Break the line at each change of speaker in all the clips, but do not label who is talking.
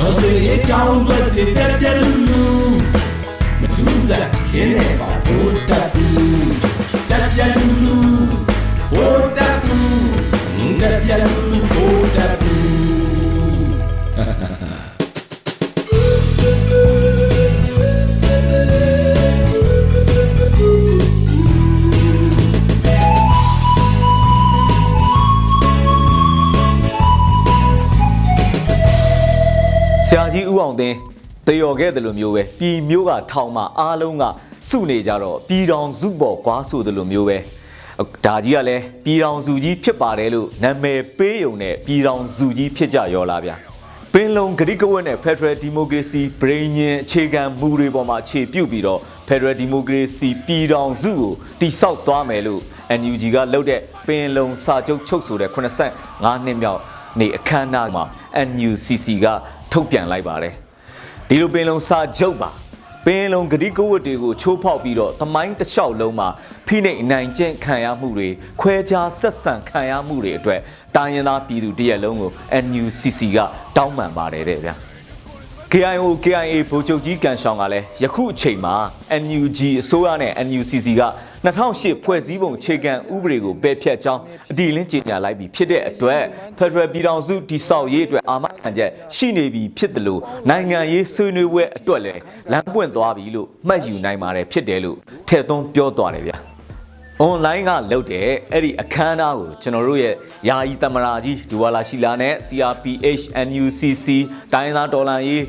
တော်စေအကြောင်းတွေတက်ပြက်လူလူမထူးစားခင်းနေပါဘိုးတက်ဘူးတက်ပြက်လူလူ ကြီး
ဦးအောင်တင်းတယော်ခဲ့တယ်လို့မျိုးပဲပြည်မျိုးကထောင်မှာအားလုံးကစုနေကြတော့ပြည်တော်စုပေါ်ကွာဆိုတယ်လို့မျိုးပဲဒါကြီးကလည်းပြည်တော်စုကြီးဖြစ်ပါတယ်လို့နာမည်ပေးုံနဲ့ပြည်တော်စုကြီးဖြစ်ကြရောလားဗျာပင်လုံဂရိကဝတ်နဲ့ Federal Democracy ပြည်ညင်အခြေခံမူတွေပေါ်မှာခြေပြုတ်ပြီးတော့ Federal Democracy ပြည်တော်စုကိုတိဆောက်သွားမယ်လို့ NUG ကလုပ်တဲ့ပင်လုံစာချုပ်ချုပ်ဆိုတဲ့85နှစ်မြောက်နေအခမ်းအနားမှာ NUCC ကထုတ်ပြန်လိုက်ပါတယ် ဒီလိုပင်လုံစာချုပ်ပါပင်လုံဂတိကဝတ်တွေကိုချိုးဖောက်ပြီးတော့သမိုင်းတစ်လျှောက်လုံးမှာဖိနှိပ်အနိုင်ကျင့်ခံရမှုတွေခွဲခြားဆက်ဆံခံရမှုတွေအတွက်တိုင်းရင်းသားပြည်သူတရက်လုံးကို NUCC ကတောင်းပန်ပါတယ်တဲ့ဗျာ KIO KIA ဗိုလ်ချုပ်ကြီးကန်ဆောင်ကလည်းယခုအချိန်မှာ NUG အစိုးရနဲ့ NUCC က 2008ဖွဲ့စည်းပုံခြေခံဥပဒေကိုပယ်ဖျက်ကြောင်းအတည်လင်းကြေညာလိုက်ပြီးဖြစ်တဲ့အတွက် Federal ပြည်ထောင်စုတည်ဆောက်ရေးအတွက်အာမခံချက်ရှိနေပြီဖြစ်တယ်လို့နိုင်ငံရေးဆွေးနွေးပွဲအတွက်လည်းလမ်းပွင့်သွားပြီလို့မှတ်ယူနိုင်ပါတယ်ဖြစ်တယ်လို့ထည့်သွင်းပြောသွားတယ်ဗျာ online ကလုပ်တဲ့အဲ့ဒီအခမ်းအနားကိုကျွန်တော်တို့ရဲ့ယာယီသမရာကြီးဒူဝါလာရှိလာနဲ့ CRPH NUCC တိုင်းသားဒေါ်လာရေး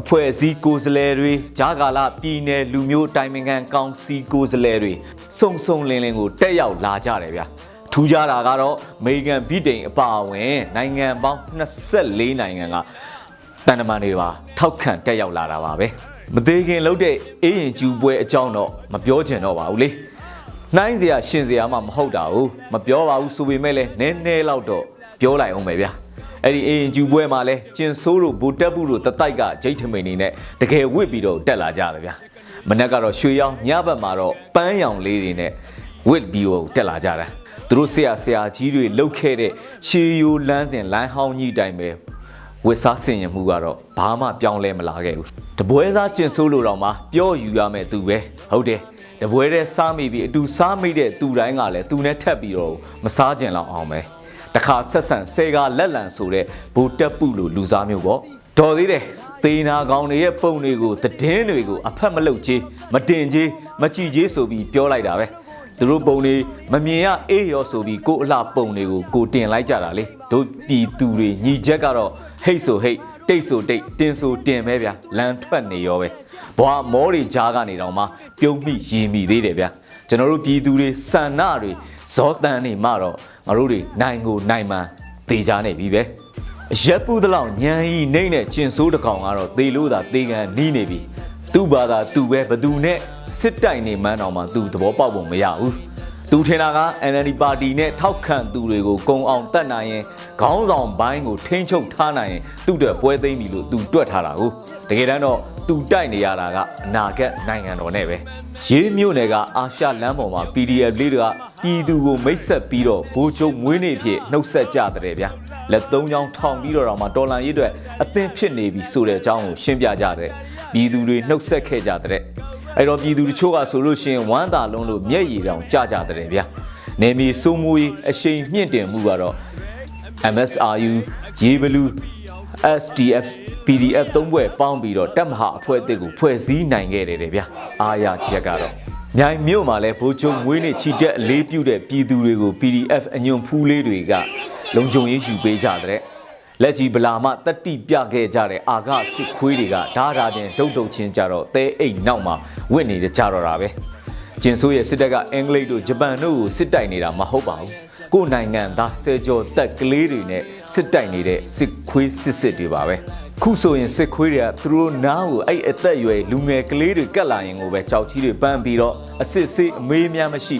အဖွဲ့အစည်းကိုယ်စားလှယ်တွေဂျာကာလာပြည်နယ်လူမျိုးတိုင်ပင်ခံကောင်စီကိုယ်စားလှယ်တွေစုံစုံလင်လင်ကိုတက်ရောက်လာကြတယ်ဗျာထူးခြားတာကတော့အမေရိကန်ဗြိတိန်အပါအဝင်နိုင်ငံပေါင်း24နိုင်ငံကတန်တမာတွေပါထောက်ခံတက်ရောက်လာတာပါပဲမသေးခင်လုပ်တဲ့အေးရင်ကျူးပွဲအကြောင်းတော့မပြောချင်တော့ပါဘူးလေနှိုင်းစရာရှင်စရာမှမဟုတ်တာ ਉ မပြောပါဘူးဆိုပေမဲ့လည်းနည်းနည်းတော့ပြောလိုက်အောင်ပဲဗျာ အဲ့ဒီအရင်ကျူပွဲမှာလဲကျင်ဆိုးတို့ဘူတက်ဘူးတို့တတိုက်ကဂျိတ်ထမိန်နေနဲ့တကယ်ဝစ်ပြီးတော့တက်လာကြတယ်ဗျာမနေ့ကတော့ရွှေရောင်ညဘက်မှာတော့ပန်းရောင်လေးတွေနဲ့ဝစ်ပြီးတော့တက်လာကြတာသူတို့ဆရာဆရာကြီးတွေလှုပ်ခဲ့တဲ့ရှေးရိုးလမ်းစဉ်လမ်းဟောင်းကြီးတိုင်းပဲဝစ်စားဆင်ရင်မှုကတော့ဘာမှပြောင်းလဲမလာခဲ့ဘူးတပွဲစားကျင်ဆိုးလို့တော့မှပြောယူရမယ်သူပဲဟုတ်တယ်တပွဲတဲ့စားမိပြီးအတူစားမိတဲ့သူတိုင်းကလည်းသူနဲ့ထပ်ပြီးတော့မစားကြင်လောက်အောင်ပဲ တခါဆက်ဆံဆဲကလက်လံဆိုတဲ့ဘူတက်ပုလို့လူစားမျိုးပေါ့တော်သေးတယ်သေနာကောင်တွေရဲ့ပုံတွေကိုသတင်းတွေကိုအဖက်မလုပ်ချေးမတင်ချေးမကြည့်ချေးဆိုပြီးပြောလိုက်တာပဲသူတို့ပုံတွေမမြင်ရအေးရောဆိုပြီးကို့အလှပုံတွေကိုကိုတင်လိုက်ကြတာလေတို့ပြည်သူတွေညီချက်ကတော့ဟိတ်ဆိုဟိတ်တိတ်ဆိုတိတ်တင်ဆိုတင်ပဲဗျာလမ်းထွက်နေရောပဲဘွာမောတွေကြားကနေတော့မှပြုံးမိရင်မိသေးတယ်ဗျာ ကျွန်တော်တို့ပြည်သူတွေစန္ဒတွေဇောတန်နေမှတော့ငါတို့တွေနိုင်ကိုနိုင်မှန်သေးကြနေပြီပဲအရက်ပူးတလောက်ညံဤနှိမ့်နဲ့ကျင်ဆိုးတစ်ကောင်ကတော့သေလို့သာသေကန်နီးနေပြီသူ့ဘာသာသူပဲဘသူနဲ့စစ်တိုင်နေမှန်းတော့မှသူသဘောပေါက်ဖို့မရဘူးသူထင်တာက NLD ပါတီနဲ့ထောက်ခံသူတွေကိုကုံအောင်တတ်နိုင်ရင်ခေါင်းဆောင်ဘိုင်းကိုထိန်းချုပ်ထားနိုင်ရင်သူ့အတွက်ပွဲသိမ်းပြီလို့သူတွက်ထားတာကိုတကယ်တမ်းတော့သူတိုက်နေရတာကအနာဂတ်နိုင်ငံတော်နဲ့ပဲ ရေးမြို့နယ်ကအာရှလမ်းပေါ်မှာ PDF လေးတွေကပြည်သူကိုမိတ်ဆက်ပြီးတော့ဘိုးချုပ်မွေးနေ့ဖြစ်နှုတ်ဆက်ကြတဲ့ဗျာလက်သုံးချောင်းထောင်ပြီးတော့တော့မှတော်လန်ရေးအတွက်အသင်ဖြစ်နေပြီဆိုတဲ့အကြောင်းကိုရှင်းပြကြတဲ့ပြည်သူတွေနှုတ်ဆက်ခဲ့ကြတဲ့အဲ့တော့ပြည်သူတချို့ကဆိုလို့ရှိရင်ဝမ်းသာလုံးလို့မျက်ရည်တောင်ကျကြတဲ့ဗျာနေမီစိုးမိုးရေးအရှိန်မြင့်တင်မှုကတော့ MSRU ရေဘလူး SDF PDF သုံးဘွဲ့ပေါင်းပြီးတော့တက်မဟာအဖွဲ့အသစ်ကိုဖွဲ့စည်းနိုင်ခဲ့တယ်တဲ့ဗျာအားရချက်ကတော့မြိုင်မြို့မှာလဲဘိုးချုံမွေးနေ့ချီတက်အလေးပြုတဲ့ပြည်သူတွေကို PDF အညွန်ဖူးလေးတွေကလုံခြုံရေးယူပေးကြတဲ့လက်ကြီးဗလာမတတိပြခဲ့ကြတဲ့အာဃစစ်ခွေးတွေကဓာတာချင်းဒုတ်ဒုတ်ချင်းကြတော့သဲအိတ်နောက်မှာဝင့်နေကြတော့တာပဲကျင်ဆိုးရဲ့စစ်တပ်ကအင်္ဂလိပ်တို့ဂျပန်တို့ကိုစစ်တိုက်နေတာမဟုတ်ပါဘူးကိုယ်နိုင်ငံသားဆယ်ကျော်တက်ကလေးတွေနဲ့စစ်တိုက်နေတဲ့စစ်ခွေးစစ်စစ်တွေပါပဲ ခုဆိုရင်စစ်ခွေးတွေကသူတို့နားကိုအဲ့အသက်အရွယ်လူငယ်ကလေးတွေကတ်လာရင်ကိုပဲကြောက်ကြီးတွေပန်းပြီးတော့အစ်စ်စေးအမေးများမရှိ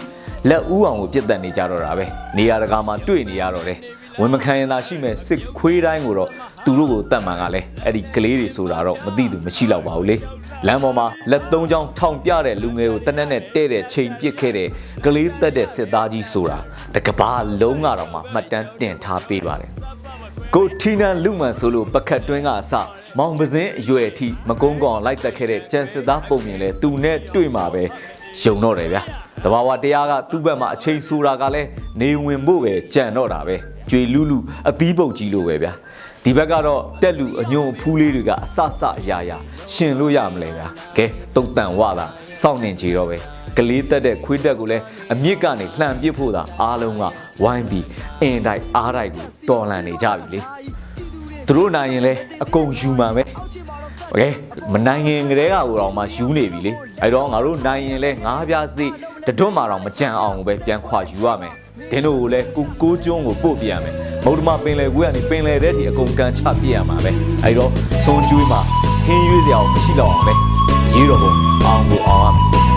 လက်ဦးအောင်ကိုပြစ်တက်နေကြတော့တာပဲနေရာတကာမှာတွေ့နေရတော့တယ်ဝင်မခံရင်သာရှိမဲ့စစ်ခွေးတိုင်းကိုတော့သူတို့ကိုတတ်မှန်ကလည်းအဲ့ဒီကလေးတွေဆိုတာတော့မသိသူမရှိတော့ပါဘူးလေလမ်းပေါ်မှာလက်သုံးချောင်းထောင်ပြတဲ့လူငယ်ကိုတနက်နဲ့တဲ့တဲ့ချိန်ပစ်ခဲ့တဲ့ကလေးတက်တဲ့စစ်သားကြီးဆိုတာတကဘာလုံးကတော့မှမှတ်တမ်းတင်ထားပေးပါတယ် ကိုထီနန်လူမှန်ဆိုလို့ပကတ်တွင်းကအစမောင်ပစင်းအရွယ်အထိမကုန်းကောင်လိုက်တက်ခဲ့တဲ့ကြံစစ်သားပုံမြင်လဲသူနဲ့တွေ့မှာပဲယုံတော့တယ်ဗျာတဘာဝတရားကသူ့ဘက်မှာအချိန်ဆိုတာကလည်းနေဝင်ဖို့ပဲကြံတော့တာပဲကြွေလူလူအသီးပုတ်ကြီးလိုပဲဗျာဒီဘက်ကတော့တက်လူအညွန်ဖူးလေးတွေကအဆဆအရာရာရှင်လို့ရမလဲဗျာကဲတုတ်တန်ဝတာစောင့်နေကြတော့ပဲ ကလေးတက်တဲ့ခွေးတက်ကိုလည်းအမြစ်ကနေလှန်ပစ်ဖို့သာအားလုံးကဝိုင်းပြီးအင်တိုက်အားတိုက်ကိုတော်လှန်နေကြပြီလေသူတို့နိုင်ရင်လဲအကုန်ယူမှန်ပဲโอเคမနိုင်ရင်ကလေးကဟိုတော့မှယူနေပြီလေအဲ့တော့ငါတို့နိုင်ရင်လဲငါးပြားစိတတွတ်မှာတော့မကြံအောင်ပဲပြန်ခွာယူရမယ်ဒင်းတို့ကိုလည်းကိုကိုကျွန်းကိုပို့ပြရမယ်မုဒ္ဓမပင်လယ်ကွေးကနေပင်လယ်တဲ့ထိအကုန်ကန်ချပြရမှာပဲအဲ့တော့စွန်ကျွေးမှာဟင်းရွေးစရာမရှိတော့အောင်ပဲရေးတော့ဘုံအောင်ကိုအောင်ရမယ်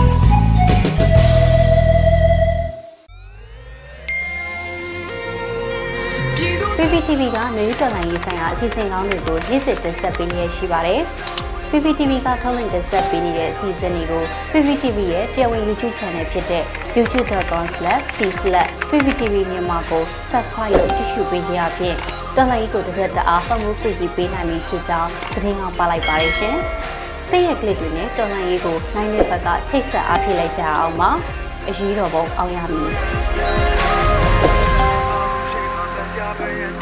PPTV ကမျိုးတော်လိုင်းရေးဆိုင်ရာအစီအစဉ်ကောင်းတွေကိုနေ့စဉ်တင်ဆက်ပေးနေရရှိပါတယ်။ PPTV ကထုတ်လွှင့်တင်ဆက်ပေးနေတဲ့အစီအစဉ်တွေကို PPTV ရဲ့တရားဝင် YouTube Channel ဖြစ်တဲ့ youtube.com/c/pptv မြန်မာကို Subscribe လုပ်ကြည့်ရှုပေးကြရဖြင့်တော်လိုင်းကိုတစ်သက်တအားဖတ်မှုသိရှိပေးနိုင်ပြီဖြစ်ကြောင်းသတင်းအောင်ပါလိုက်ပါတယ်ရှင်။စိတ်ရက်ကလစ်တွေနဲ့တော်လိုင်းရေးကိုနိုင်တဲ့ဘက်ကထိတ်ဆက်အားဖြည့်လိုက်ကြအောင်ပါ။အရေးတော်ပုံအောင်ရမည်။
白人。